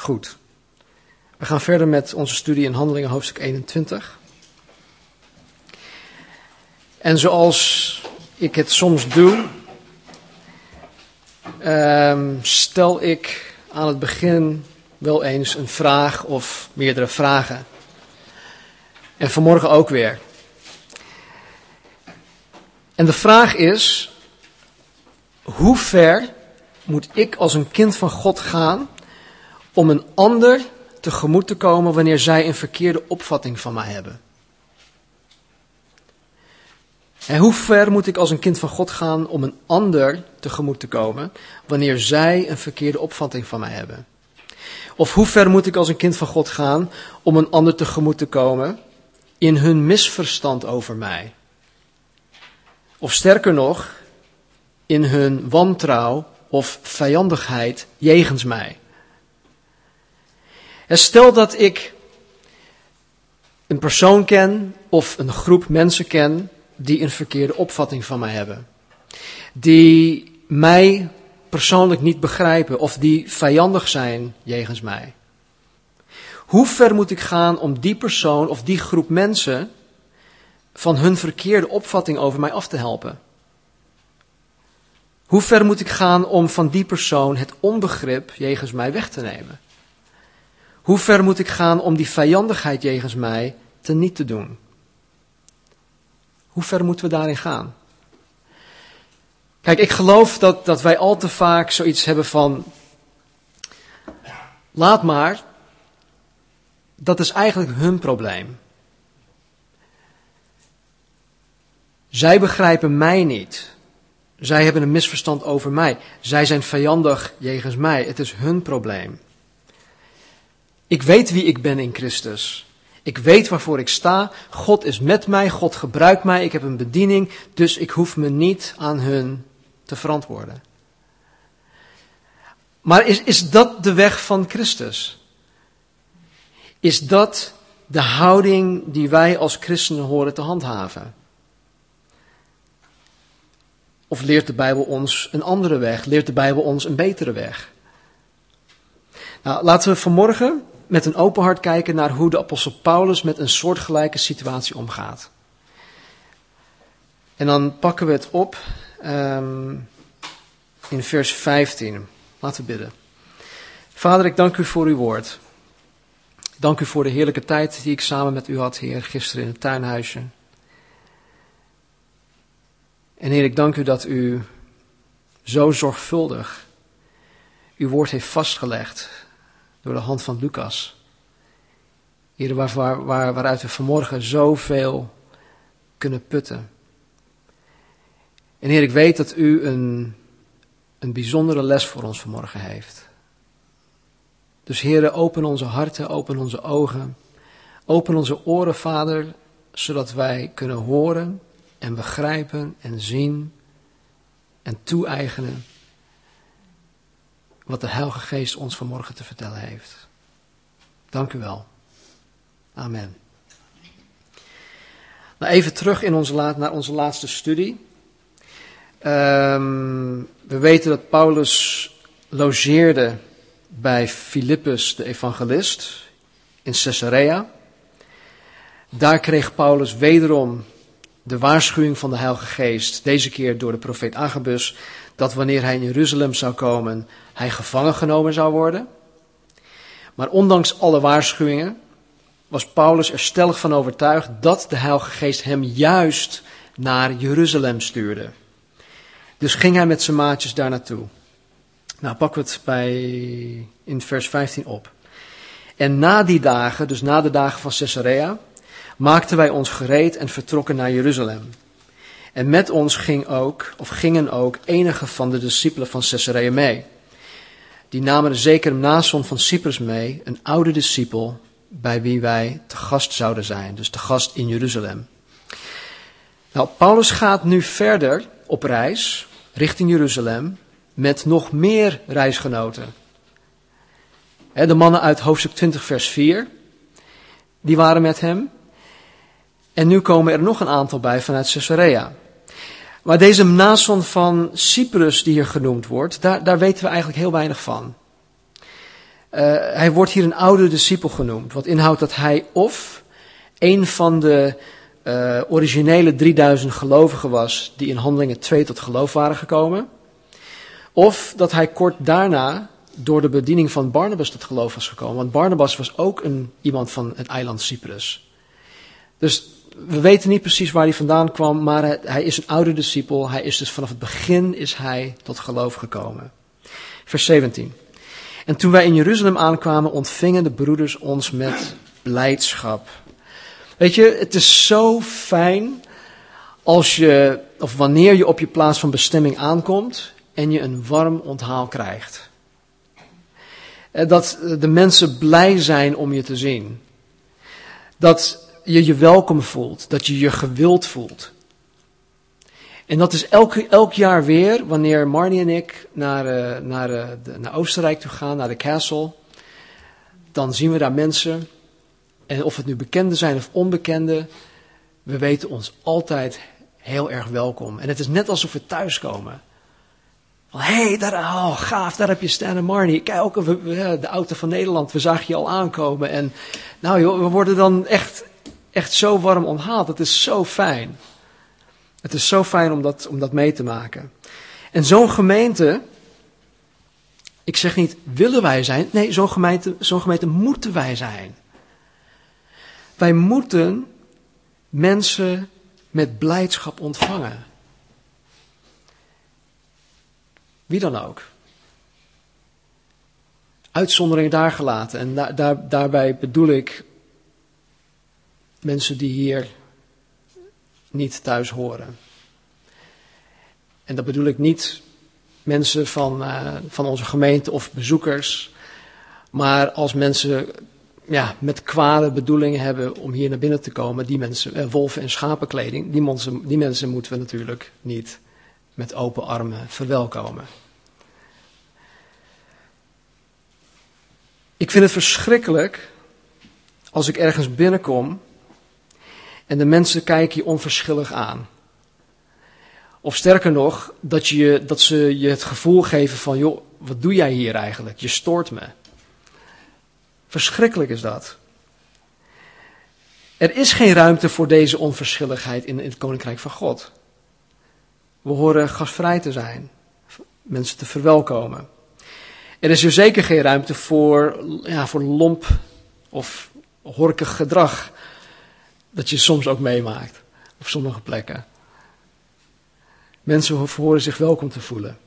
Goed. We gaan verder met onze studie in Handelingen hoofdstuk 21. En zoals ik het soms doe, ehm, stel ik aan het begin wel eens een vraag of meerdere vragen. En vanmorgen ook weer. En de vraag is, hoe ver moet ik als een kind van God gaan om een ander tegemoet te komen wanneer zij een verkeerde opvatting van mij hebben? En hoe ver moet ik als een kind van God gaan om een ander tegemoet te komen wanneer zij een verkeerde opvatting van mij hebben? Of hoe ver moet ik als een kind van God gaan om een ander tegemoet te komen in hun misverstand over mij? Of sterker nog, in hun wantrouw of vijandigheid jegens mij. Stel dat ik een persoon ken of een groep mensen ken die een verkeerde opvatting van mij hebben. Die mij persoonlijk niet begrijpen of die vijandig zijn jegens mij. Hoe ver moet ik gaan om die persoon of die groep mensen van hun verkeerde opvatting over mij af te helpen? Hoe ver moet ik gaan om van die persoon het onbegrip jegens mij weg te nemen? Hoe ver moet ik gaan om die vijandigheid jegens mij te niet te doen? Hoe ver moeten we daarin gaan? Kijk, ik geloof dat, dat wij al te vaak zoiets hebben van. Laat maar. Dat is eigenlijk hun probleem. Zij begrijpen mij niet. Zij hebben een misverstand over mij. Zij zijn vijandig jegens mij. Het is hun probleem. Ik weet wie ik ben in Christus. Ik weet waarvoor ik sta. God is met mij. God gebruikt mij. Ik heb een bediening. Dus ik hoef me niet aan hun te verantwoorden. Maar is, is dat de weg van Christus? Is dat de houding die wij als christenen horen te handhaven? Of leert de Bijbel ons een andere weg? Leert de Bijbel ons een betere weg? Nou, laten we vanmorgen met een open hart kijken naar hoe de apostel Paulus met een soortgelijke situatie omgaat. En dan pakken we het op um, in vers 15. Laten we bidden. Vader, ik dank u voor uw woord. Dank u voor de heerlijke tijd die ik samen met u had, Heer, gisteren in het tuinhuisje. En Heer, ik dank u dat u zo zorgvuldig uw woord heeft vastgelegd door de hand van Lucas. Waar, waar, waar, waaruit we vanmorgen zoveel kunnen putten. En Heer, ik weet dat u een, een bijzondere les voor ons vanmorgen heeft. Dus Heer, open onze harten, open onze ogen, open onze oren, Vader, zodat wij kunnen horen en begrijpen en zien en toe-eigenen wat de Heilige Geest ons vanmorgen te vertellen heeft. Dank u wel. Amen. Nou, even terug in onze naar onze laatste studie. Um, we weten dat Paulus logeerde bij Filippus de evangelist in Caesarea. Daar kreeg Paulus wederom de waarschuwing van de Heilige Geest, deze keer door de profeet Agabus, dat wanneer hij in Jeruzalem zou komen, hij gevangen genomen zou worden. Maar ondanks alle waarschuwingen was Paulus er stellig van overtuigd dat de Heilige Geest hem juist naar Jeruzalem stuurde. Dus ging hij met zijn maatjes daar naartoe. Nou, pakken we het bij, in vers 15 op. En na die dagen, dus na de dagen van Caesarea, maakten wij ons gereed en vertrokken naar Jeruzalem. En met ons ging ook, of gingen ook enige van de discipelen van Caesarea mee. Die namen zeker Nason van Cyprus mee, een oude discipel, bij wie wij te gast zouden zijn, dus te gast in Jeruzalem. Nou, Paulus gaat nu verder op reis richting Jeruzalem met nog meer reisgenoten. De mannen uit hoofdstuk 20, vers 4, die waren met hem. En nu komen er nog een aantal bij vanuit Caesarea. Maar deze Nason van Cyprus die hier genoemd wordt, daar, daar weten we eigenlijk heel weinig van. hij wordt hier een oude discipel genoemd, wat inhoudt dat hij of een van de uh, originele 3000 gelovigen was die in Handelingen 2 tot geloof waren gekomen. Of dat hij kort daarna door de bediening van Barnabas tot geloof was gekomen. Want Barnabas was ook een, iemand van het eiland Cyprus. Dus we weten niet precies waar hij vandaan kwam, maar hij, is een oude discipel. Hij is dus vanaf het begin is hij tot geloof gekomen. Vers 17. En toen wij in Jeruzalem aankwamen, ontvingen de broeders ons met blijdschap. Weet je, het is zo fijn als je, of wanneer je op je plaats van bestemming aankomt en je een warm onthaal krijgt. Eh, dat de mensen blij zijn om je te zien. Dat je je welkom voelt, dat je je gewild voelt. En dat is elk, elk jaar weer, wanneer Marnie en ik naar, uh, naar, uh, de, naar Oostenrijk toe gaan, naar de castle. Dan zien we daar mensen en of het nu bekenden zijn of onbekenden, we weten ons altijd heel erg welkom. En het is net alsof we thuiskomen. Hé, hey, daar, oh, gaaf, daar heb je Stan en Marnie. Kijk, ook de auto van Nederland, we zagen je al aankomen. En nou joh, we worden dan echt, echt zo warm onthaald. Het is zo fijn. Het is zo fijn om dat, om dat mee te maken. En zo'n gemeente, ik zeg niet willen wij zijn, nee, zo'n gemeente, zo'n gemeente moeten wij zijn. Wij moeten mensen met blijdschap ontvangen. Wie dan ook. Uitzondering daar gelaten. En daar, daarbij bedoel ik mensen die hier niet thuis horen. En dat bedoel ik niet mensen van, uh, van onze gemeente of bezoekers. Maar als mensen ja, met kwade bedoelingen hebben om hier naar binnen te komen, die mensen, eh, wolven en schapenkleding, die mensen, die mensen moeten we natuurlijk niet met open armen verwelkomen. Ik vind het verschrikkelijk als ik ergens binnenkom en de mensen kijken je onverschillig aan. Of sterker nog, dat, je, dat ze je het gevoel geven van, joh, wat doe jij hier eigenlijk? Je stoort me. Verschrikkelijk is dat. Er is geen ruimte voor deze onverschilligheid in het koninkrijk van God. We horen gastvrij te zijn, mensen te verwelkomen. Er is er zeker geen ruimte voor, ja, voor lomp of horkig gedrag dat je soms ook meemaakt op sommige plekken. Mensen horen zich welkom te voelen.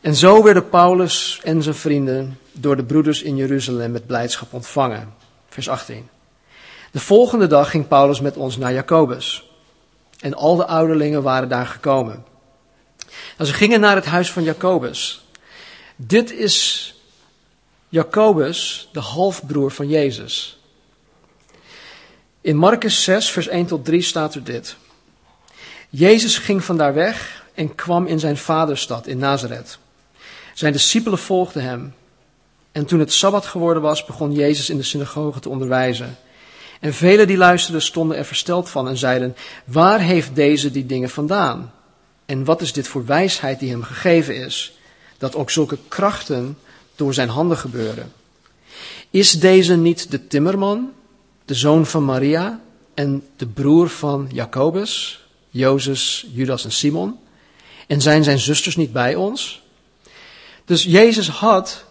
En zo werden Paulus en zijn vrienden door de broeders in Jeruzalem met blijdschap ontvangen. Vers 18. De volgende dag ging Paulus met ons naar Jacobus. En al de ouderlingen waren daar gekomen. En ze gingen naar het huis van Jacobus. Dit is Jacobus, de halfbroer van Jezus. In Marcus 6, vers 1 tot 3 staat er dit. Jezus ging vandaar weg en kwam in zijn vaderstad in Nazareth. Zijn discipelen volgden hem. En toen het sabbat geworden was, begon Jezus in de synagoge te onderwijzen. En velen die luisterden stonden er versteld van en zeiden: Waar heeft deze die dingen vandaan? En wat is dit voor wijsheid die hem gegeven is, dat ook zulke krachten door zijn handen gebeuren? Is deze niet de timmerman, de zoon van Maria en de broer van Jacobus, Jozef, Judas en Simon? En zijn zijn zusters niet bij ons? Dus Jezus had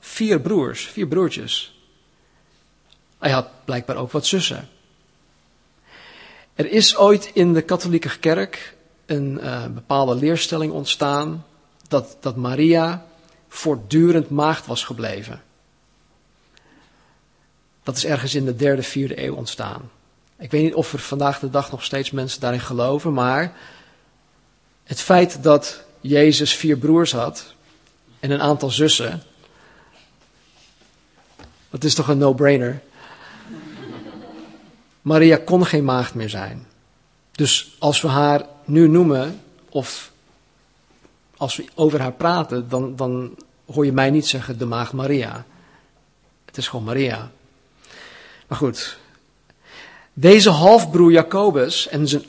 vier broers, vier broertjes. Hij had blijkbaar ook wat zussen. Er is ooit in de katholieke kerk een uh, bepaalde leerstelling ontstaan dat, dat Maria voortdurend maagd was gebleven. Dat is ergens in de derde, vierde eeuw ontstaan. Ik weet niet of er vandaag de dag nog steeds mensen daarin geloven, maar het feit dat Jezus vier broers had, en een aantal zussen. Dat is toch een no-brainer? Maria kon geen maagd meer zijn. Dus als we haar nu noemen, of als we over haar praten, dan, dan hoor je mij niet zeggen de maagd Maria. Het is gewoon Maria. Maar goed, deze halfbroer Jacobus en zijn,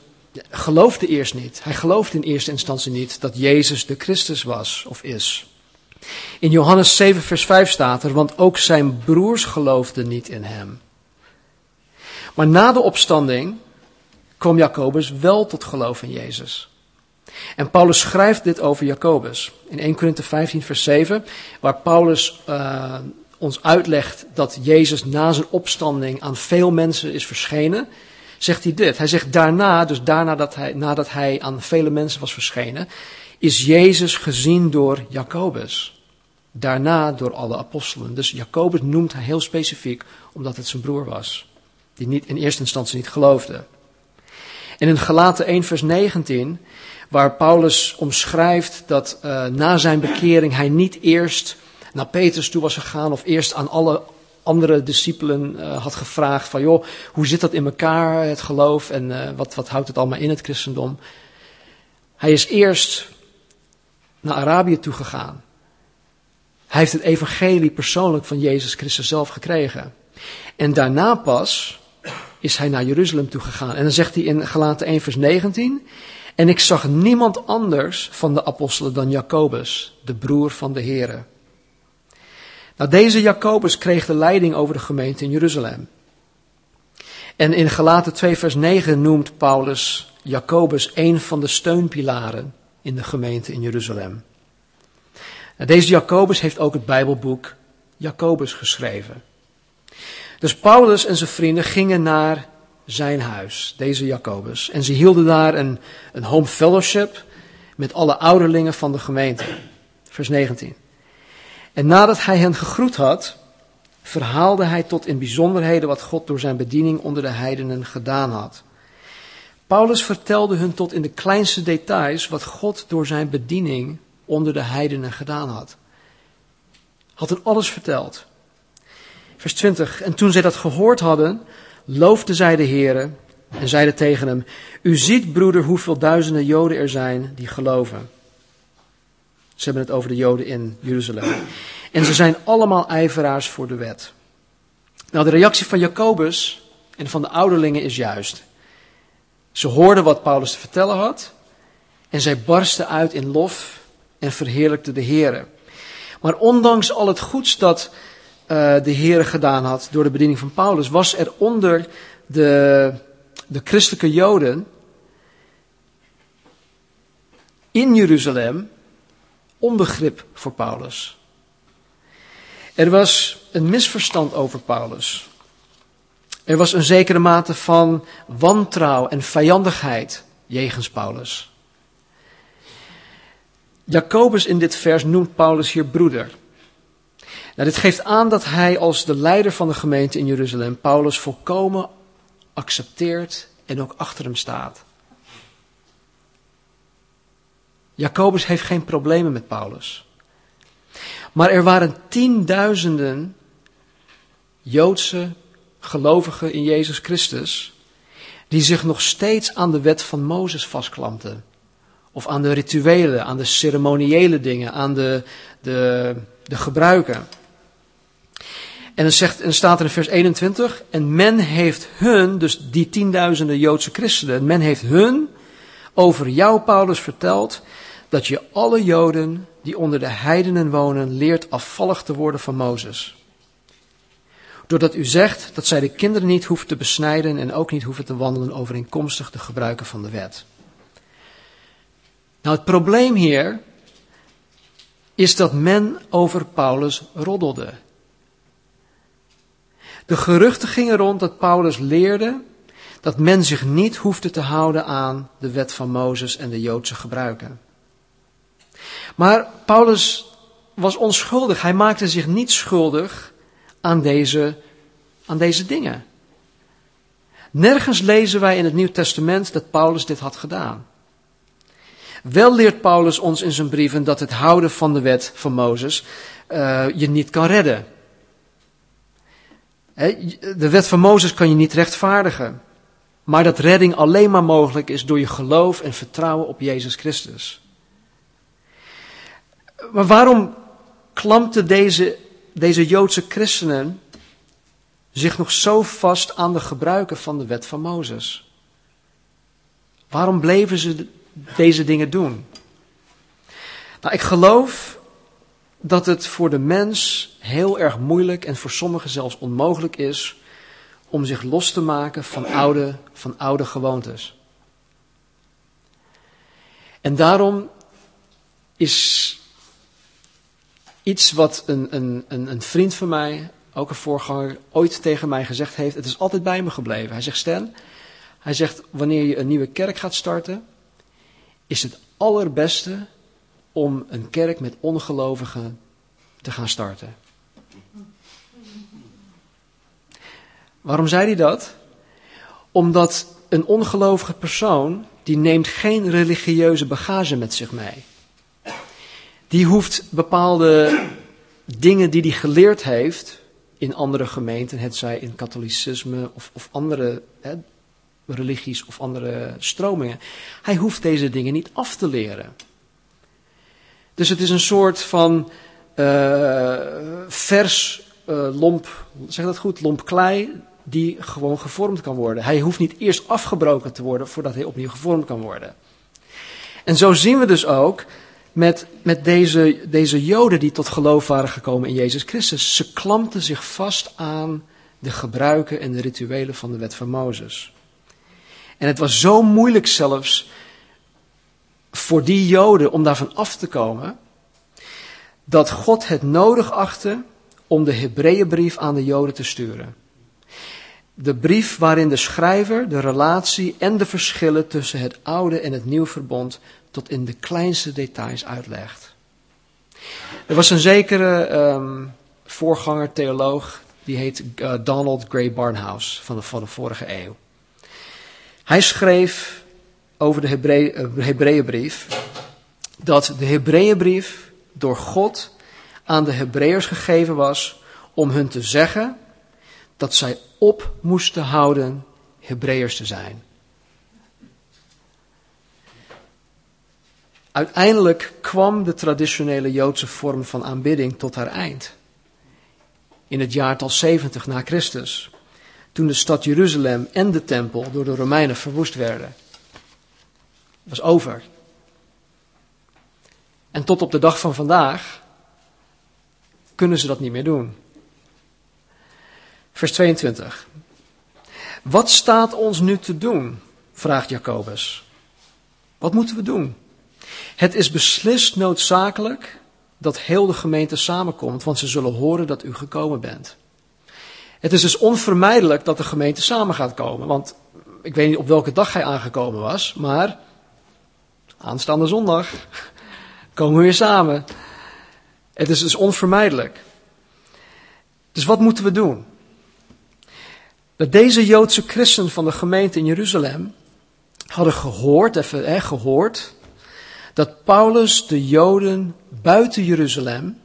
geloofde eerst niet. Hij geloofde in eerste instantie niet dat Jezus de Christus was of is. In Johannes 7, vers 5 staat er, want ook zijn broers geloofden niet in hem. Maar na de opstanding kwam Jacobus wel tot geloof in Jezus. En Paulus schrijft dit over Jacobus in 1 Korinthe 15, vers 7, waar Paulus uh, ons uitlegt dat Jezus na zijn opstanding aan veel mensen is verschenen, zegt hij dit. Hij zegt daarna, dus daarna dat hij, nadat hij aan vele mensen was verschenen, is Jezus gezien door Jacobus. Daarna door alle apostelen. Dus Jacobus noemt hij heel specifiek, omdat het zijn broer was, die niet, in eerste instantie niet geloofde. En in Galaten 1 vers 19, waar Paulus omschrijft dat uh, na zijn bekering hij niet eerst naar Petrus toe was gegaan of eerst aan alle andere discipelen uh, had gevraagd van joh, hoe zit dat in elkaar, het geloof en uh, wat, wat houdt het allemaal in het christendom. Hij is eerst naar Arabië toe gegaan. Hij heeft het evangelie persoonlijk van Jezus Christus zelf gekregen. En daarna pas is hij naar Jeruzalem toe gegaan. En dan zegt hij in Galaten 1 vers 19, en ik zag niemand anders van de apostelen dan Jacobus, de broer van de Here. Nou, deze Jacobus kreeg de leiding over de gemeente in Jeruzalem. En in Galaten 2 vers 9 noemt Paulus Jacobus een van de steunpilaren in de gemeente in Jeruzalem. Nou, deze Jacobus heeft ook het Bijbelboek Jacobus geschreven. Dus Paulus en zijn vrienden gingen naar zijn huis, deze Jacobus. En ze hielden daar een, een home fellowship met alle ouderlingen van de gemeente. Vers 19. En nadat hij hen gegroet had, verhaalde hij tot in bijzonderheden wat God door zijn bediening onder de heidenen gedaan had. Paulus vertelde hun tot in de kleinste details wat God door zijn bediening onder de heidenen gedaan had. Had hen alles verteld. Vers 20. En toen zij dat gehoord hadden, loofden zij de Heere en zeiden tegen hem, U ziet, broeder, hoeveel duizenden Joden er zijn die geloven. Ze hebben het over de Joden in Jeruzalem. En ze zijn allemaal ijveraars voor de wet. Nou, de reactie van Jacobus en van de ouderlingen is juist. Ze hoorden wat Paulus te vertellen had en zij barsten uit in lof en verheerlijkten de Heere. Maar ondanks al het goeds dat uh, de Heer gedaan had door de bediening van Paulus, was er onder de, de christelijke Joden in Jeruzalem onbegrip voor Paulus. Er was een misverstand over Paulus. Er was een zekere mate van wantrouw en vijandigheid jegens Paulus. Jacobus in dit vers noemt Paulus hier broeder. Nou, dit geeft aan dat hij als de leider van de gemeente in Jeruzalem Paulus volkomen accepteert en ook achter hem staat. Jacobus heeft geen problemen met Paulus. Maar er waren tienduizenden Joodse gelovigen in Jezus Christus die zich nog steeds aan de wet van Mozes vastklampten. Of aan de rituelen, aan de ceremoniële dingen, aan de, de, de gebruiken. En dan, zegt, en staat er in vers 21, en men heeft hun, dus die tienduizenden Joodse christenen, men heeft hun over jou, Paulus, verteld dat je alle Joden die onder de heidenen wonen leert afvallig te worden van Mozes. Doordat u zegt dat zij de kinderen niet hoeven te besnijden en ook niet hoeven te wandelen overeenkomstig de gebruiken van de wet. Nou, het probleem hier is dat men over Paulus roddelde. De geruchten gingen rond dat Paulus leerde dat men zich niet hoefde te houden aan de wet van Mozes en de Joodse gebruiken. Maar Paulus was onschuldig. Hij maakte zich niet schuldig aan deze, aan deze dingen. Nergens lezen wij in het Nieuw Testament dat Paulus dit had gedaan. Wel leert Paulus ons in zijn brieven dat het houden van de wet van Mozes uh, je niet kan redden. De wet van Mozes kan je niet rechtvaardigen. Maar dat redding alleen maar mogelijk is door je geloof en vertrouwen op Jezus Christus. Maar waarom klampten deze, deze Joodse christenen zich nog zo vast aan de gebruiken van de wet van Mozes? Waarom bleven ze deze dingen doen? Nou, ik geloof dat het voor de mens heel erg moeilijk en voor sommigen zelfs onmogelijk is om zich los te maken van oude, van oude gewoontes. En daarom is iets wat een, een, een, een vriend van mij, ook een voorganger, ooit tegen mij gezegd heeft. Het is altijd bij me gebleven. Hij zegt, Stan, hij zegt, wanneer je een nieuwe kerk gaat starten, is het allerbeste om een kerk met ongelovigen te gaan starten. Waarom zei hij dat? Omdat een ongelovige persoon, die neemt geen religieuze bagage met zich mee. Die hoeft bepaalde dingen die hij geleerd heeft in andere gemeenten, het zij in katholicisme of, of andere hè, religies of andere stromingen. Hij hoeft deze dingen niet af te leren. Dus het is een soort van uh, vers uh, lomp, zeg dat goed, lomp klei, die gewoon gevormd kan worden. Hij hoeft niet eerst afgebroken te worden voordat hij opnieuw gevormd kan worden. En zo zien we dus ook met, met deze, deze Joden die tot geloof waren gekomen in Jezus Christus. Ze klampten zich vast aan de gebruiken en de rituelen van de wet van Mozes. En het was zo moeilijk zelfs voor die Joden om daarvan af te komen, dat God het nodig achtte om de Hebreeënbrief aan de Joden te sturen. De brief waarin de schrijver de relatie en de verschillen tussen het oude en het nieuwe verbond tot in de kleinste details uitlegt. Er was een zekere um, voorganger, theoloog, die heet uh, Donald Gray Barnhouse van de, vorige eeuw. Hij schreef over de Hebreeënbrief dat de Hebreeënbrief door God aan de Hebreërs gegeven was om hun te zeggen dat zij op moesten houden Hebreërs te zijn. Uiteindelijk kwam de traditionele Joodse vorm van aanbidding tot haar eind. In het jaartal 70 na Christus, toen de stad Jeruzalem en de tempel door de Romeinen verwoest werden. Dat was over. En tot op de dag van vandaag kunnen ze dat niet meer doen. Vers 22. Wat staat ons nu te doen? vraagt Jacobus. Wat moeten we doen? Het is beslist noodzakelijk dat heel de gemeente samenkomt, want ze zullen horen dat u gekomen bent. Het is dus onvermijdelijk dat de gemeente samen gaat komen, want ik weet niet op welke dag hij aangekomen was, maar aanstaande zondag komen we weer samen. Het is dus onvermijdelijk. Dus wat moeten we doen? Dat deze Joodse christenen van de gemeente in Jeruzalem hadden gehoord, even hè, gehoord, dat Paulus de Joden buiten Jeruzalem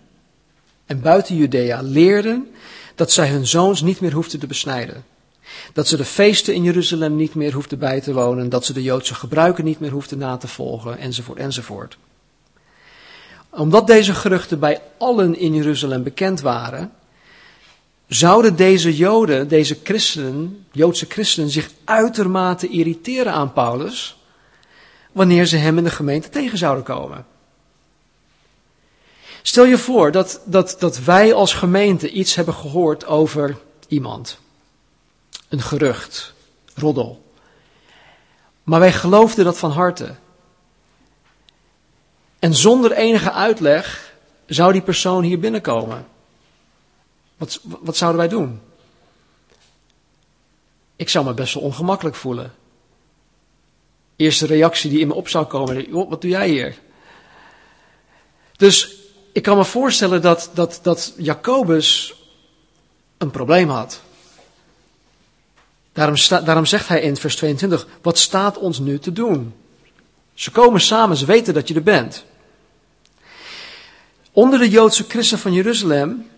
en buiten Judea leerden dat zij hun zoons niet meer hoefden te besnijden. Dat ze de feesten in Jeruzalem niet meer hoefden bij te wonen, dat ze de Joodse gebruiken niet meer hoefden na te volgen, enzovoort, enzovoort. Omdat deze geruchten bij allen in Jeruzalem bekend waren, zouden deze Joden, deze christenen, Joodse christenen, zich uitermate irriteren aan Paulus, wanneer ze hem in de gemeente tegen zouden komen. Stel je voor dat, dat, dat wij als gemeente iets hebben gehoord over iemand. Een gerucht, roddel. Maar wij geloofden dat van harte. En zonder enige uitleg zou die persoon hier binnenkomen. Wat, wat zouden wij doen? Ik zou me best wel ongemakkelijk voelen. Eerste reactie die in me op zou komen, wat doe jij hier? Dus ik kan me voorstellen dat, dat, dat Jacobus een probleem had. Daarom, daarom zegt hij in vers 22, wat staat ons nu te doen? Ze komen samen, ze weten dat je er bent. Onder de Joodse christen van Jeruzalem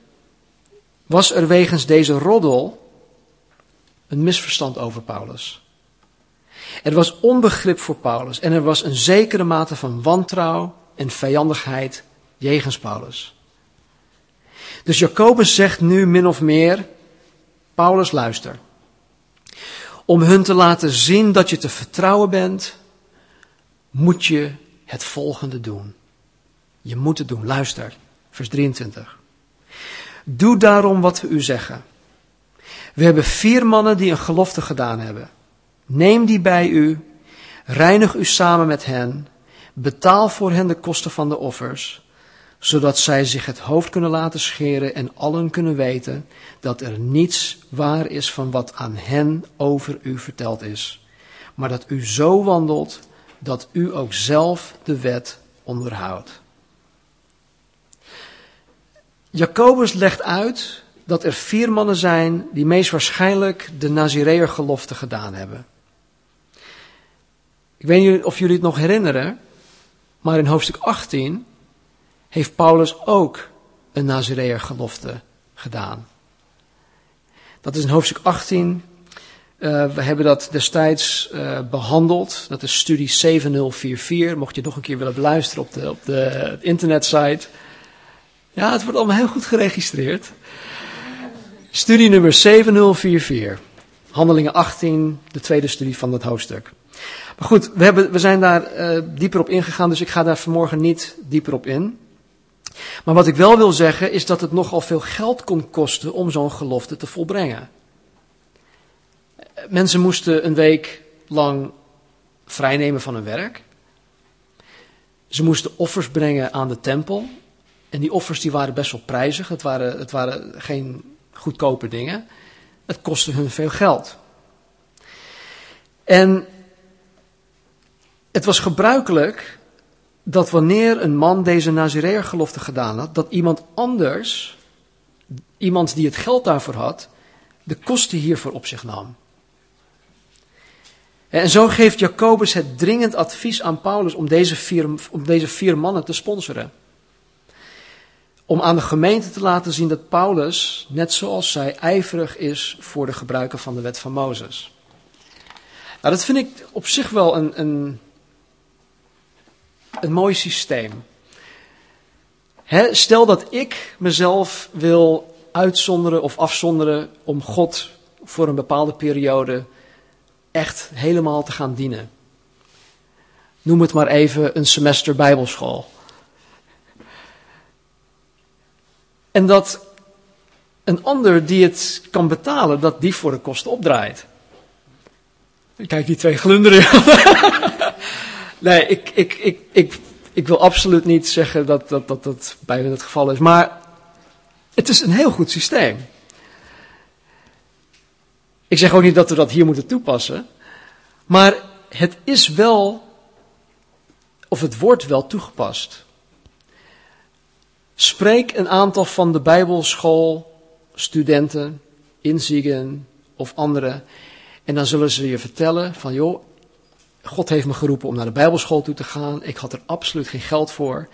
was er wegens deze roddel een misverstand over Paulus. Er was onbegrip voor Paulus en er was een zekere mate van wantrouw en vijandigheid jegens Paulus. Dus Jacobus zegt nu min of meer, Paulus luister. Om hun te laten zien dat je te vertrouwen bent, moet je het volgende doen. Je moet het doen, luister. Vers 23. Doe daarom wat we u zeggen. We hebben vier mannen die een gelofte gedaan hebben. Neem die bij u, reinig u samen met hen, betaal voor hen de kosten van de offers, zodat zij zich het hoofd kunnen laten scheren en allen kunnen weten dat er niets waar is van wat aan hen over u verteld is, maar dat u zo wandelt dat u ook zelf de wet onderhoudt. Jacobus legt uit dat er vier mannen zijn die meest waarschijnlijk de Nazireër gelofte gedaan hebben. Ik weet niet of jullie het nog herinneren, maar in hoofdstuk 18 heeft Paulus ook een Nazireër gelofte gedaan. Dat is in hoofdstuk 18. Uh, eh, we hebben dat destijds uh, behandeld. Dat is studie 7044. Mocht je nog een keer willen beluisteren op de, op de internetsite. Ja, het wordt allemaal heel goed geregistreerd. Studie nummer 7044. Handelingen 18, de tweede studie van dat hoofdstuk. Maar goed, we, hebben, we zijn daar uh, dieper op ingegaan, dus ik ga daar vanmorgen niet dieper op in. Maar wat ik wel wil zeggen is dat het nogal veel geld kon kosten om zo'n gelofte te volbrengen. Mensen moesten een week lang vrijnemen van hun werk. Ze moesten offers brengen aan de tempel. En die offers die waren best wel prijzig. Het waren, het waren geen goedkope dingen. Het kostte hun veel geld. En het was gebruikelijk dat wanneer een man deze Nazireër gelofte gedaan had, dat iemand anders, iemand die het geld daarvoor had, de kosten hiervoor op zich nam. En zo geeft Jacobus het dringend advies aan Paulus om deze vier, om deze vier mannen te sponsoren. Om aan de gemeente te laten zien dat Paulus, net zoals zij, ijverig is voor de gebruiken van de wet van Mozes. Nou, dat vind ik op zich wel een, een, een mooi systeem. stel dat ik mezelf wil uitzonderen of afzonderen om God voor een bepaalde periode echt helemaal te gaan dienen. Noem het maar even een semester Bijbelschool. En dat een ander die het kan betalen, dat die voor de kosten opdraait. Kijk, die twee glunderen. nee, ik, ik, ik, ik, ik wil absoluut niet zeggen dat dat, dat dat bij het geval is. Maar het is een heel goed systeem. Ik zeg ook niet dat we dat hier moeten toepassen. Maar het is wel, of het wordt wel toegepast. Spreek een aantal van de Bijbelschoolstudenten, inziegen of anderen. En dan zullen ze je vertellen van joh, God heeft me geroepen om naar de Bijbelschool toe te gaan. Ik had er absoluut geen geld voor.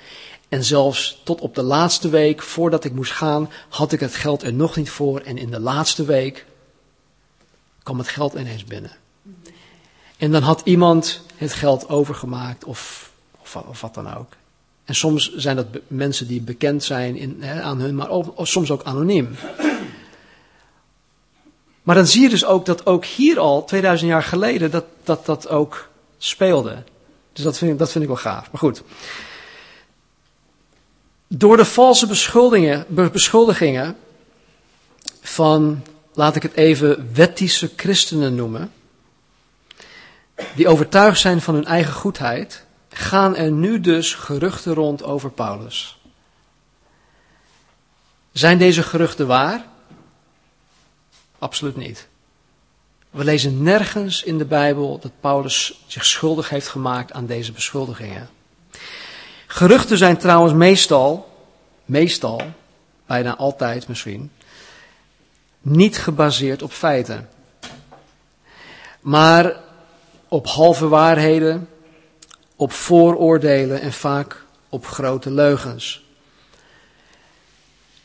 En zelfs tot op de laatste week, voordat ik moest gaan, had ik het geld er nog niet voor. En in de laatste week kwam het geld ineens binnen. En dan had iemand het geld overgemaakt of, of, of wat dan ook. En soms zijn dat mensen die bekend zijn in, aan hun, maar soms ook anoniem. Maar dan zie je dus ook dat ook hier al, 2000 jaar geleden, dat dat, dat ook speelde. Dus dat vind, ik, dat vind ik wel gaaf. Maar goed. Door de valse beschuldigingen, beschuldigingen van, laat ik het even, wettische christenen noemen, die overtuigd zijn van hun eigen goedheid, gaan er nu dus geruchten rond over Paulus. Zijn deze geruchten waar? Absoluut niet. We lezen nergens in de Bijbel dat Paulus zich schuldig heeft gemaakt aan deze beschuldigingen. Geruchten zijn trouwens meestal, meestal, bijna altijd misschien, niet gebaseerd op feiten. Maar op halve waarheden, op vooroordelen en vaak op grote leugens.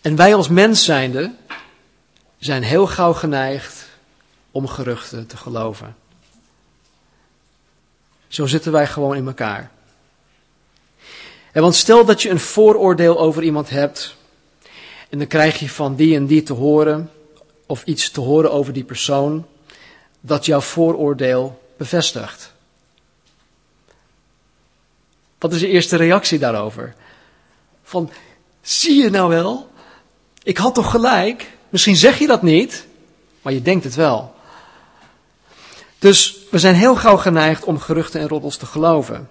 En wij als mens zijnde zijn heel gauw geneigd om geruchten te geloven. Zo zitten wij gewoon in elkaar. En want stel dat je een vooroordeel over iemand hebt en dan krijg je van die en die te horen of iets te horen over die persoon dat jouw vooroordeel bevestigt. Wat is je eerste reactie daarover? Van, Zie je nou wel? Ik had toch gelijk? Misschien zeg je dat niet, maar je denkt het wel. Dus we zijn heel gauw geneigd om geruchten en roddels te geloven.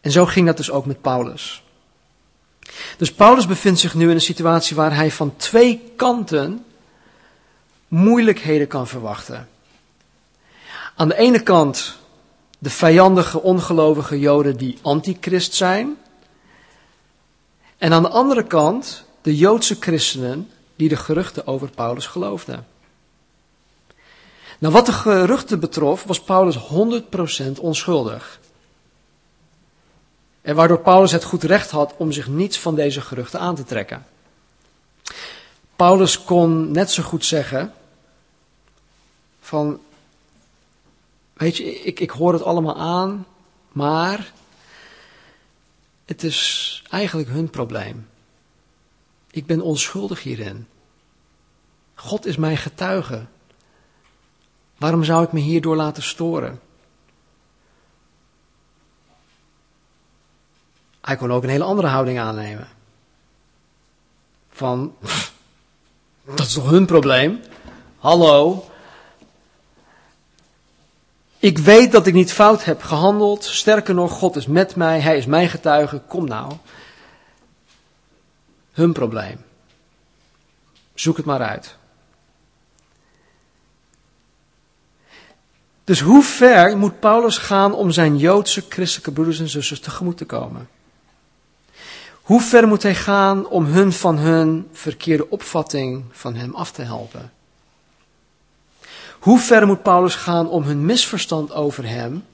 En zo ging dat dus ook met Paulus. Dus Paulus bevindt zich nu in een situatie waar hij van twee kanten moeilijkheden kan verwachten. Aan de ene kant de vijandige, ongelovige Joden die antichrist zijn. En aan de andere kant de Joodse christenen die de geruchten over Paulus geloofden. Nou, wat de geruchten betrof, was Paulus 100% onschuldig. En waardoor Paulus het goed recht had om zich niets van deze geruchten aan te trekken. Paulus kon net zo goed zeggen van, weet je, ik, ik hoor het allemaal aan, maar het is eigenlijk hun probleem. Ik ben onschuldig hierin. God is mijn getuige. Waarom zou ik me hierdoor laten storen? Hij kon ook een hele andere houding aannemen. Van, dat is toch hun probleem? Hallo. Ik weet dat ik niet fout heb gehandeld. Sterker nog, God is met mij. Hij is mijn getuige. Kom nou. Hun probleem. Zoek het maar uit. Dus hoe ver moet Paulus gaan om zijn Joodse christelijke broeders en zusters tegemoet te komen? Hoe ver moet hij gaan om hun van hun verkeerde opvatting van hem af te helpen? Hoe ver moet Paulus gaan om hun misverstand over hem,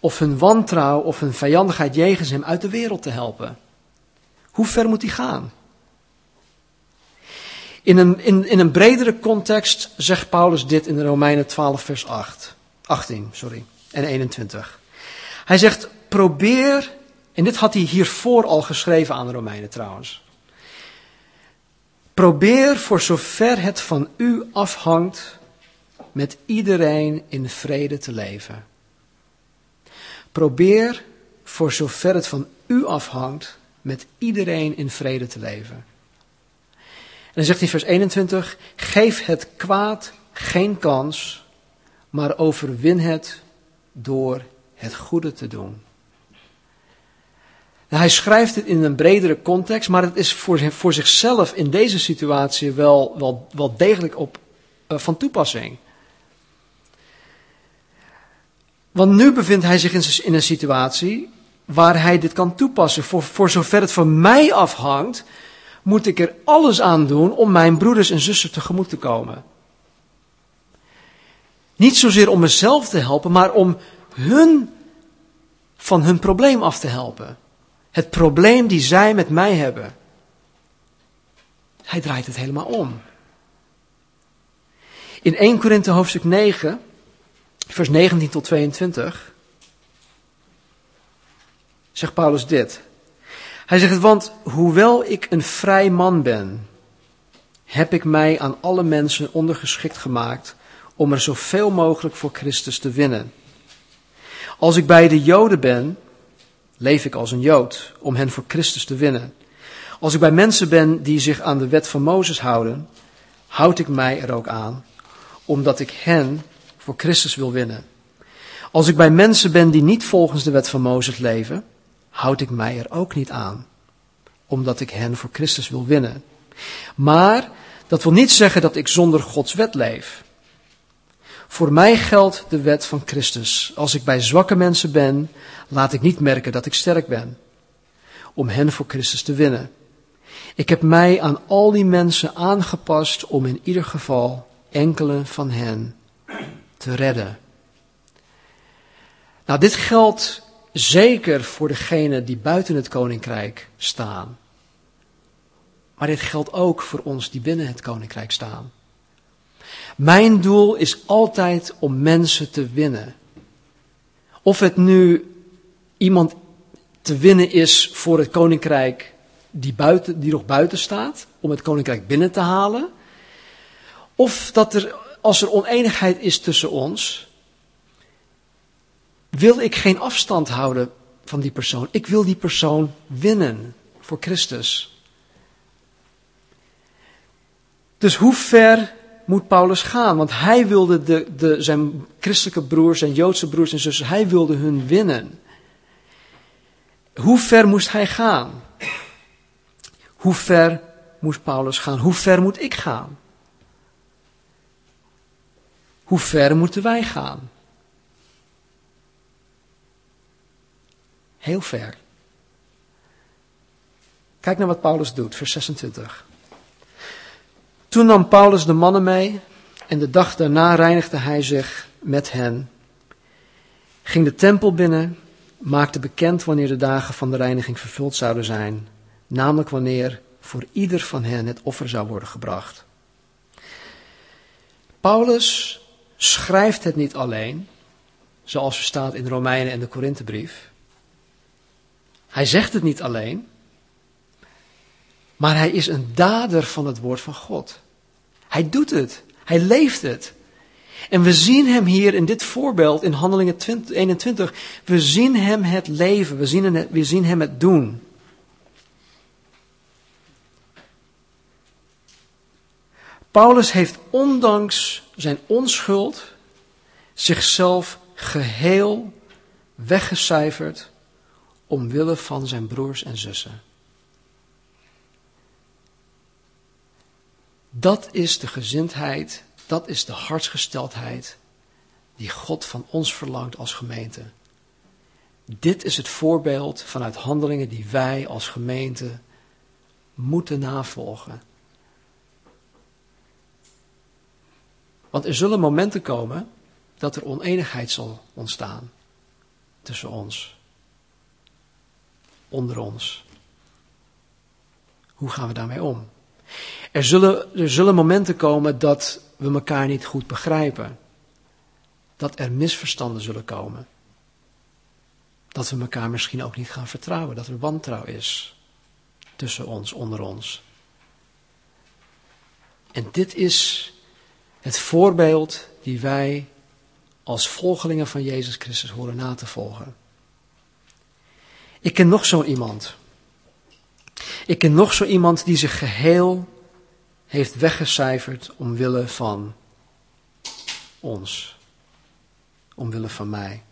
of hun wantrouw of hun vijandigheid jegens hem uit de wereld te helpen? Hoe ver moet hij gaan? In een, in, in een bredere context zegt Paulus dit in Romeinen 12, vers 8, 18 sorry, en 21. Hij zegt: Probeer en dit had hij hiervoor al geschreven aan de Romeinen trouwens. Probeer voor zover het van u afhangt met iedereen in vrede te leven. Probeer voor zover het van u afhangt met iedereen in vrede te leven. Dan zegt hij vers 21, geef het kwaad geen kans, maar overwin het door het goede te doen. Nou, hij schrijft het in een bredere context, maar het is voor, voor zichzelf in deze situatie wel, wel, wel degelijk op, uh, van toepassing. Want nu bevindt hij zich in, in, een situatie waar hij dit kan toepassen. Voor, voor zover het van mij afhangt, moet ik er alles aan doen om mijn broeders en zussen tegemoet te komen. Niet zozeer om mezelf te helpen, maar om hun van hun probleem af te helpen. Het probleem die zij met mij hebben. Hij draait het helemaal om. In 1 Korinthe hoofdstuk 9, vers 19 tot 22, zegt Paulus dit. Hij zegt, want hoewel ik een vrij man ben, heb ik mij aan alle mensen ondergeschikt gemaakt om er zoveel mogelijk voor Christus te winnen. Als ik bij de Joden ben, leef ik als een Jood om hen voor Christus te winnen. Als ik bij mensen ben die zich aan de wet van Mozes houden, houd ik mij er ook aan, omdat ik hen voor Christus wil winnen. Als ik bij mensen ben die niet volgens de wet van Mozes leven, houd ik mij er ook niet aan, omdat ik hen voor Christus wil winnen. Maar dat wil niet zeggen dat ik zonder Gods wet leef. Voor mij geldt de wet van Christus. Als ik bij zwakke mensen ben, laat ik niet merken dat ik sterk ben. Om hen voor Christus te winnen. Ik heb mij aan al die mensen aangepast om in ieder geval enkele van hen te redden. Nou, dit geldt zeker voor degenen die buiten het koninkrijk staan. Maar dit geldt ook voor ons die binnen het koninkrijk staan. Mijn doel is altijd om mensen te winnen. Of het nu iemand te winnen is voor het koninkrijk die, buiten, die nog buiten staat, om het koninkrijk binnen te halen. Of dat er, als er oneenigheid is tussen ons, wil ik geen afstand houden van die persoon. Ik wil die persoon winnen voor Christus. Dus hoe ver moet Paulus gaan? Want hij wilde de, de, zijn christelijke broers, zijn Joodse broers en zussen, hij wilde hun winnen. Hoe ver moest hij gaan? Hoe ver moest Paulus gaan? Hoe ver moet ik gaan? Hoe ver moeten wij gaan? Heel ver. Kijk naar wat Paulus doet, vers 26. Toen nam Paulus de mannen mee en de dag daarna reinigde hij zich met hen, ging de tempel binnen, maakte bekend wanneer de dagen van de reiniging vervuld zouden zijn, namelijk wanneer voor ieder van hen het offer zou worden gebracht. Paulus schrijft het niet alleen, zoals er staat in de Romeinen en de Korinthebrief. Hij zegt het niet alleen, maar hij is een dader van het woord van God. Hij doet het. Hij leeft het. En we zien hem hier in dit voorbeeld in Handelingen 21. We zien hem het leven. We zien, we zien hem het doen. Paulus heeft ondanks zijn onschuld zichzelf geheel weggecijferd omwille van zijn broers en zussen. Dat is de gezindheid, dat is de hartsgesteldheid die God van ons verlangt als gemeente. Dit is het voorbeeld vanuit handelingen die wij als gemeente moeten navolgen. Want er zullen momenten komen dat er oneenigheid zal ontstaan tussen ons, onder ons. Hoe gaan we daarmee om? Er zullen, er zullen momenten komen dat we elkaar niet goed begrijpen. Dat er misverstanden zullen komen. Dat we elkaar misschien ook niet gaan vertrouwen. Dat er wantrouw is tussen ons, onder ons. En dit is het voorbeeld die wij als volgelingen van Jezus Christus horen na te volgen. Ik ken nog zo iemand. Ik ken nog zo iemand die zich geheel heeft weggecijferd omwille van ons. Omwille van mij.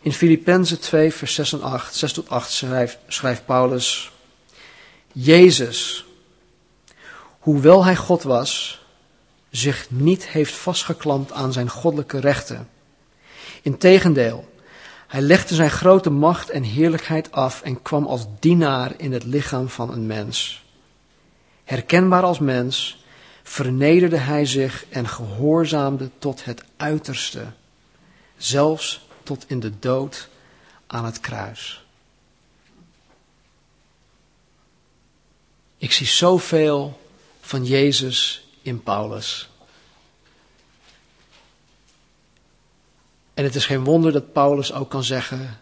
In Filippenzen 2, vers 6 en 8, 6 tot 8 schrijft, schrijft Paulus: Jezus, hoewel hij God was, zich niet heeft vastgeklampt aan zijn goddelijke rechten. Integendeel, hij legde zijn grote macht en heerlijkheid af en kwam als dienaar in het lichaam van een mens. Herkenbaar als mens, vernederde hij zich en gehoorzaamde tot het uiterste, zelfs tot in de dood aan het kruis. Ik zie zoveel van Jezus in Paulus. En het is geen wonder dat Paulus ook kan zeggen: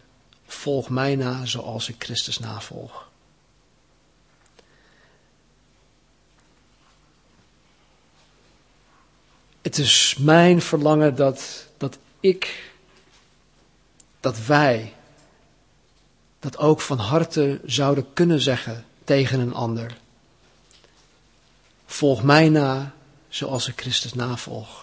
Volg mij na zoals ik Christus navolg. Het is mijn verlangen dat, dat ik, dat wij, dat ook van harte zouden kunnen zeggen tegen een ander. Volg mij na zoals ik Christus navolg.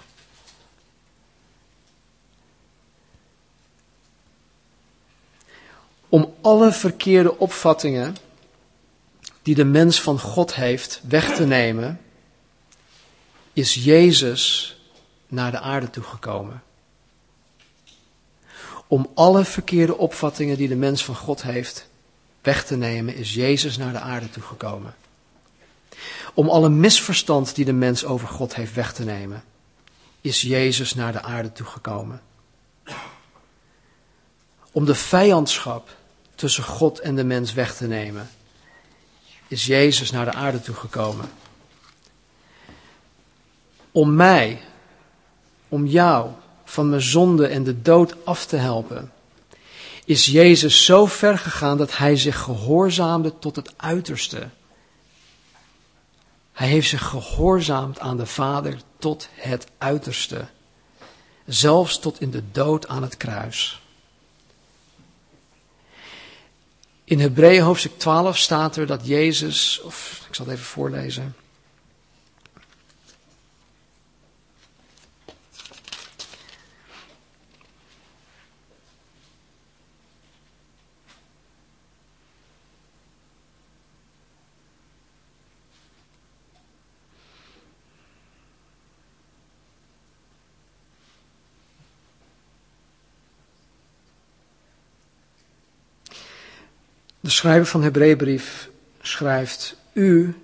Om alle verkeerde opvattingen die de mens van God heeft weg te nemen, is Jezus naar de aarde toegekomen. Om alle verkeerde opvattingen die de mens van God heeft weg te nemen, is Jezus naar de aarde toegekomen. Om alle misverstand die de mens over God heeft weg te nemen, is Jezus naar de aarde toegekomen. Om de vijandschap tussen God en de mens weg te nemen, is Jezus naar de aarde toegekomen. Om mij, om jou van mijn zonde en de dood af te helpen, is Jezus zo ver gegaan dat hij zich gehoorzaamde tot het uiterste. Hij heeft zich gehoorzaamd aan de Vader tot het uiterste, zelfs tot in de dood aan het kruis. In Hebreeën hoofdstuk 12 staat er dat Jezus, of ik zal het even voorlezen. De schrijver van de Hebreeënbrief schrijft: U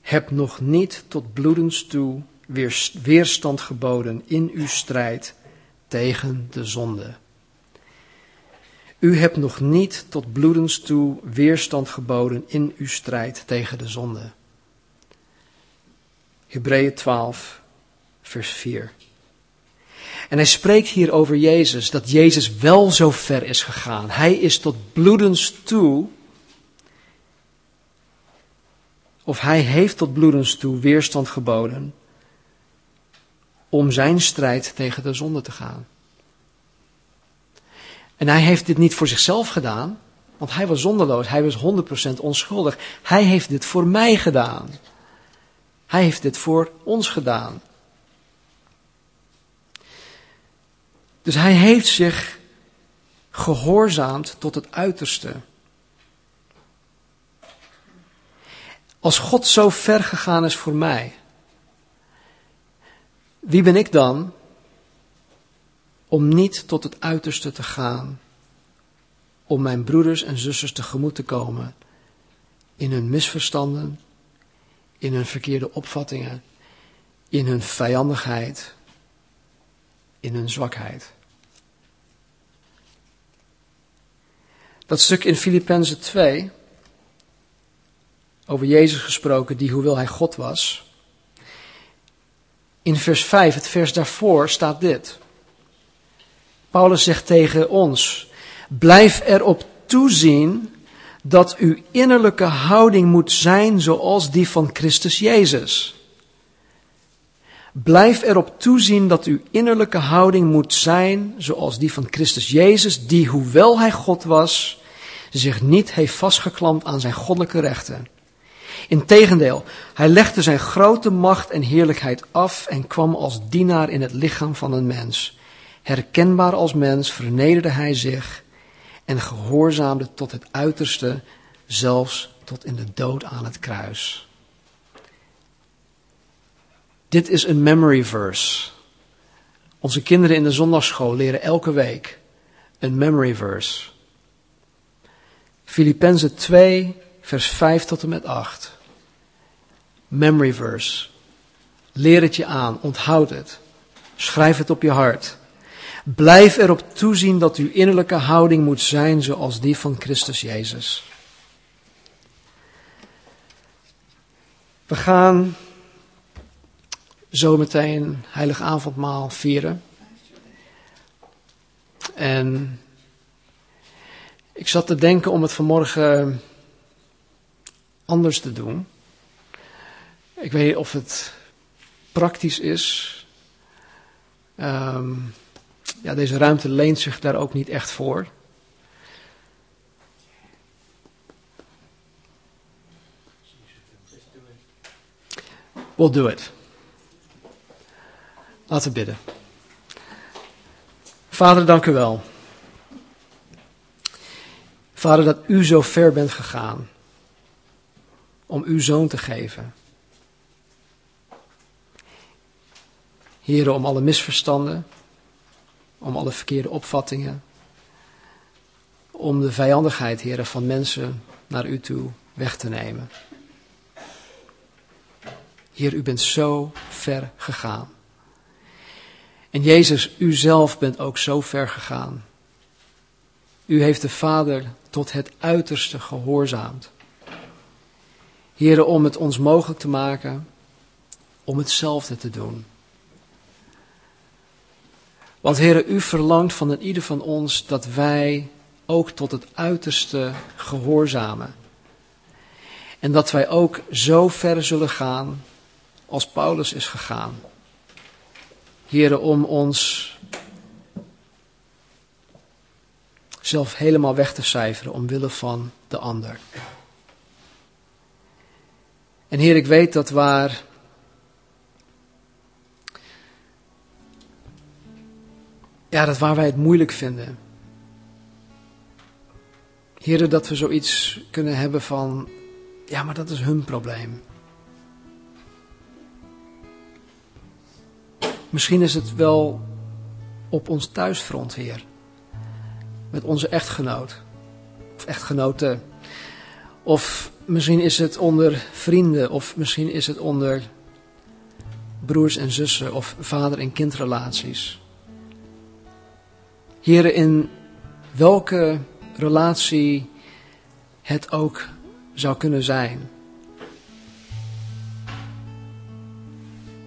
hebt nog niet tot bloedens toe weerstand geboden in uw strijd tegen de zonde. U hebt nog niet tot bloedens toe weerstand geboden in uw strijd tegen de zonde. Hebreeën 12, vers 4. En hij spreekt hier over Jezus, dat Jezus wel zo ver is gegaan. Hij is tot bloedens toe, of hij heeft tot bloedens toe weerstand geboden om zijn strijd tegen de zonde te gaan. En hij heeft dit niet voor zichzelf gedaan, want hij was zonderloos, hij was 100% onschuldig. Hij heeft dit voor mij gedaan. Hij heeft dit voor ons gedaan. Dus hij heeft zich gehoorzaamd tot het uiterste. Als God zo ver gegaan is voor mij, wie ben ik dan om niet tot het uiterste te gaan, om mijn broeders en zusters tegemoet te komen in hun misverstanden, in hun verkeerde opvattingen, in hun vijandigheid, in hun zwakheid. Dat stuk in Filippenzen 2, over Jezus gesproken, die hoewel hij God was. In vers 5, het vers daarvoor, staat dit. Paulus zegt tegen ons, blijf erop toezien dat uw innerlijke houding moet zijn zoals die van Christus Jezus. Blijf erop toezien dat uw innerlijke houding moet zijn zoals die van Christus Jezus, die hoewel hij God was, zich niet heeft vastgeklampt aan zijn goddelijke rechten. Integendeel, hij legde zijn grote macht en heerlijkheid af en kwam als dienaar in het lichaam van een mens. Herkenbaar als mens vernederde hij zich en gehoorzaamde tot het uiterste, zelfs tot in de dood aan het kruis. Dit is een memory verse. Onze kinderen in de zondagschool leren elke week een memory verse. Filippenzen 2, vers 5 tot en met 8. Memory verse. Leer het je aan, onthoud het. Schrijf het op je hart. Blijf erop toezien dat uw innerlijke houding moet zijn zoals die van Christus Jezus. We gaan zometeen heilig avondmaal vieren. En ik zat te denken om het vanmorgen anders te doen. Ik weet niet of het praktisch is. Um, ja, deze ruimte leent zich daar ook niet echt voor. We'll do it. Laten we bidden. Vader, dank u wel. Vader, dat u zo ver bent gegaan om uw zoon te geven. Heren, om alle misverstanden, om alle verkeerde opvattingen, om de vijandigheid, heren, van mensen naar u toe weg te nemen. Heer, u bent zo ver gegaan. En Jezus, u zelf bent ook zo ver gegaan. U heeft de Vader tot het uiterste gehoorzaamd. Heren, om het ons mogelijk te maken om hetzelfde te doen. Want Heren, u verlangt van ieder van ons dat wij ook tot het uiterste gehoorzamen. En dat wij ook zo ver zullen gaan als Paulus is gegaan. Heren, om ons zelf helemaal weg te cijferen omwille van de ander. En Heer, ik weet dat waar. Ja, dat waar wij het moeilijk vinden. Heer, dat we zoiets kunnen hebben van. Ja, maar dat is hun probleem. Misschien is het wel op ons thuisfront, Heer. Met onze echtgenoot. Of echtgenoten. Of misschien is het onder vrienden. Of misschien is het onder broers en zussen. Of vader- en kindrelaties. Heren, in welke relatie het ook zou kunnen zijn.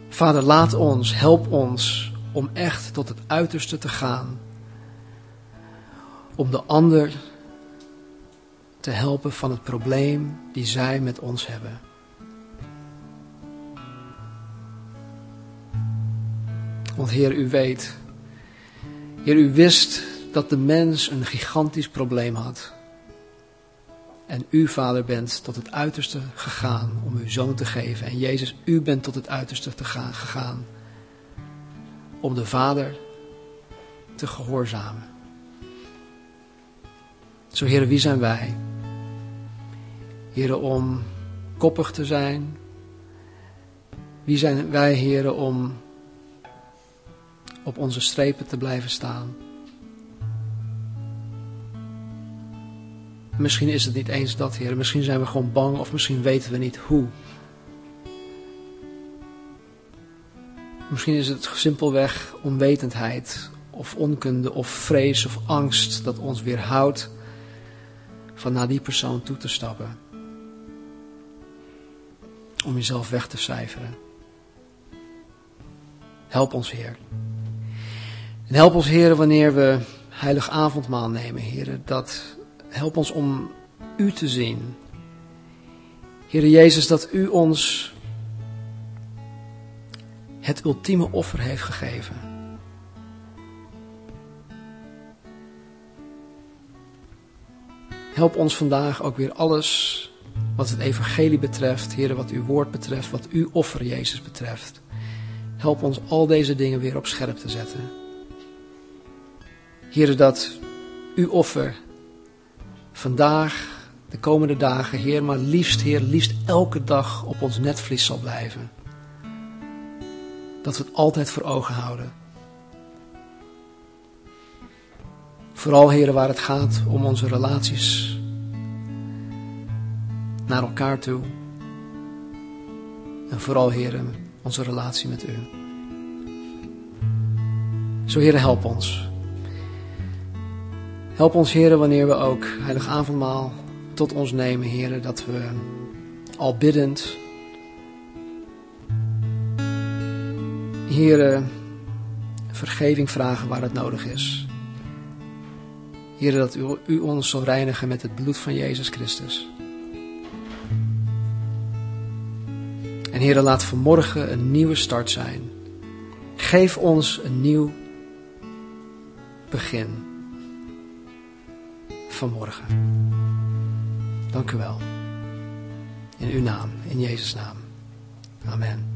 Vader, laat ons, help ons om echt tot het uiterste te gaan. Om de ander te helpen van het probleem die zij met ons hebben. Want Heer, u weet, Heer, u wist dat de mens een gigantisch probleem had. En u, Vader, bent tot het uiterste gegaan om uw zoon te geven. En Jezus, u bent tot het uiterste te gaan, gegaan om de Vader te gehoorzamen. Zo, heren, wie zijn wij? Heren, om koppig te zijn. Wie zijn wij, heren, om op onze strepen te blijven staan? Misschien is het niet eens dat, Heer. Misschien zijn we gewoon bang of misschien weten we niet hoe. Misschien is het simpelweg onwetendheid of onkunde of vrees of angst dat ons weerhoudt van naar die persoon toe te stappen. Om jezelf weg te cijferen. Help ons, Heer. En help ons, Heer, wanneer we heilig avondmaal nemen, Heer, dat help ons om U te zien. Heer Jezus, dat U ons het ultieme offer heeft gegeven. Help ons vandaag ook weer alles wat het evangelie betreft, Heer, wat uw woord betreft, wat uw offer Jezus betreft. Help ons al deze dingen weer op scherp te zetten. Heer, dat uw offer vandaag, de komende dagen, Heer, maar liefst, Heer, liefst elke dag op ons netvlies zal blijven. Dat we het altijd voor ogen houden. Vooral, Heer, waar het gaat om onze relaties naar elkaar toe. En vooral, Heer, onze relatie met U. Zo, Heer, help ons. Help ons, heren, wanneer we ook heilig avondmaal tot ons nemen, heren, dat we al biddend, heren, vergeving vragen waar het nodig is. Heren, dat u ons zal reinigen met het bloed van Jezus Christus. En heren, laat vanmorgen een nieuwe start zijn. Geef ons een nieuw begin vanmorgen. Dank u wel. In uw naam, in Jezus' naam. Amen.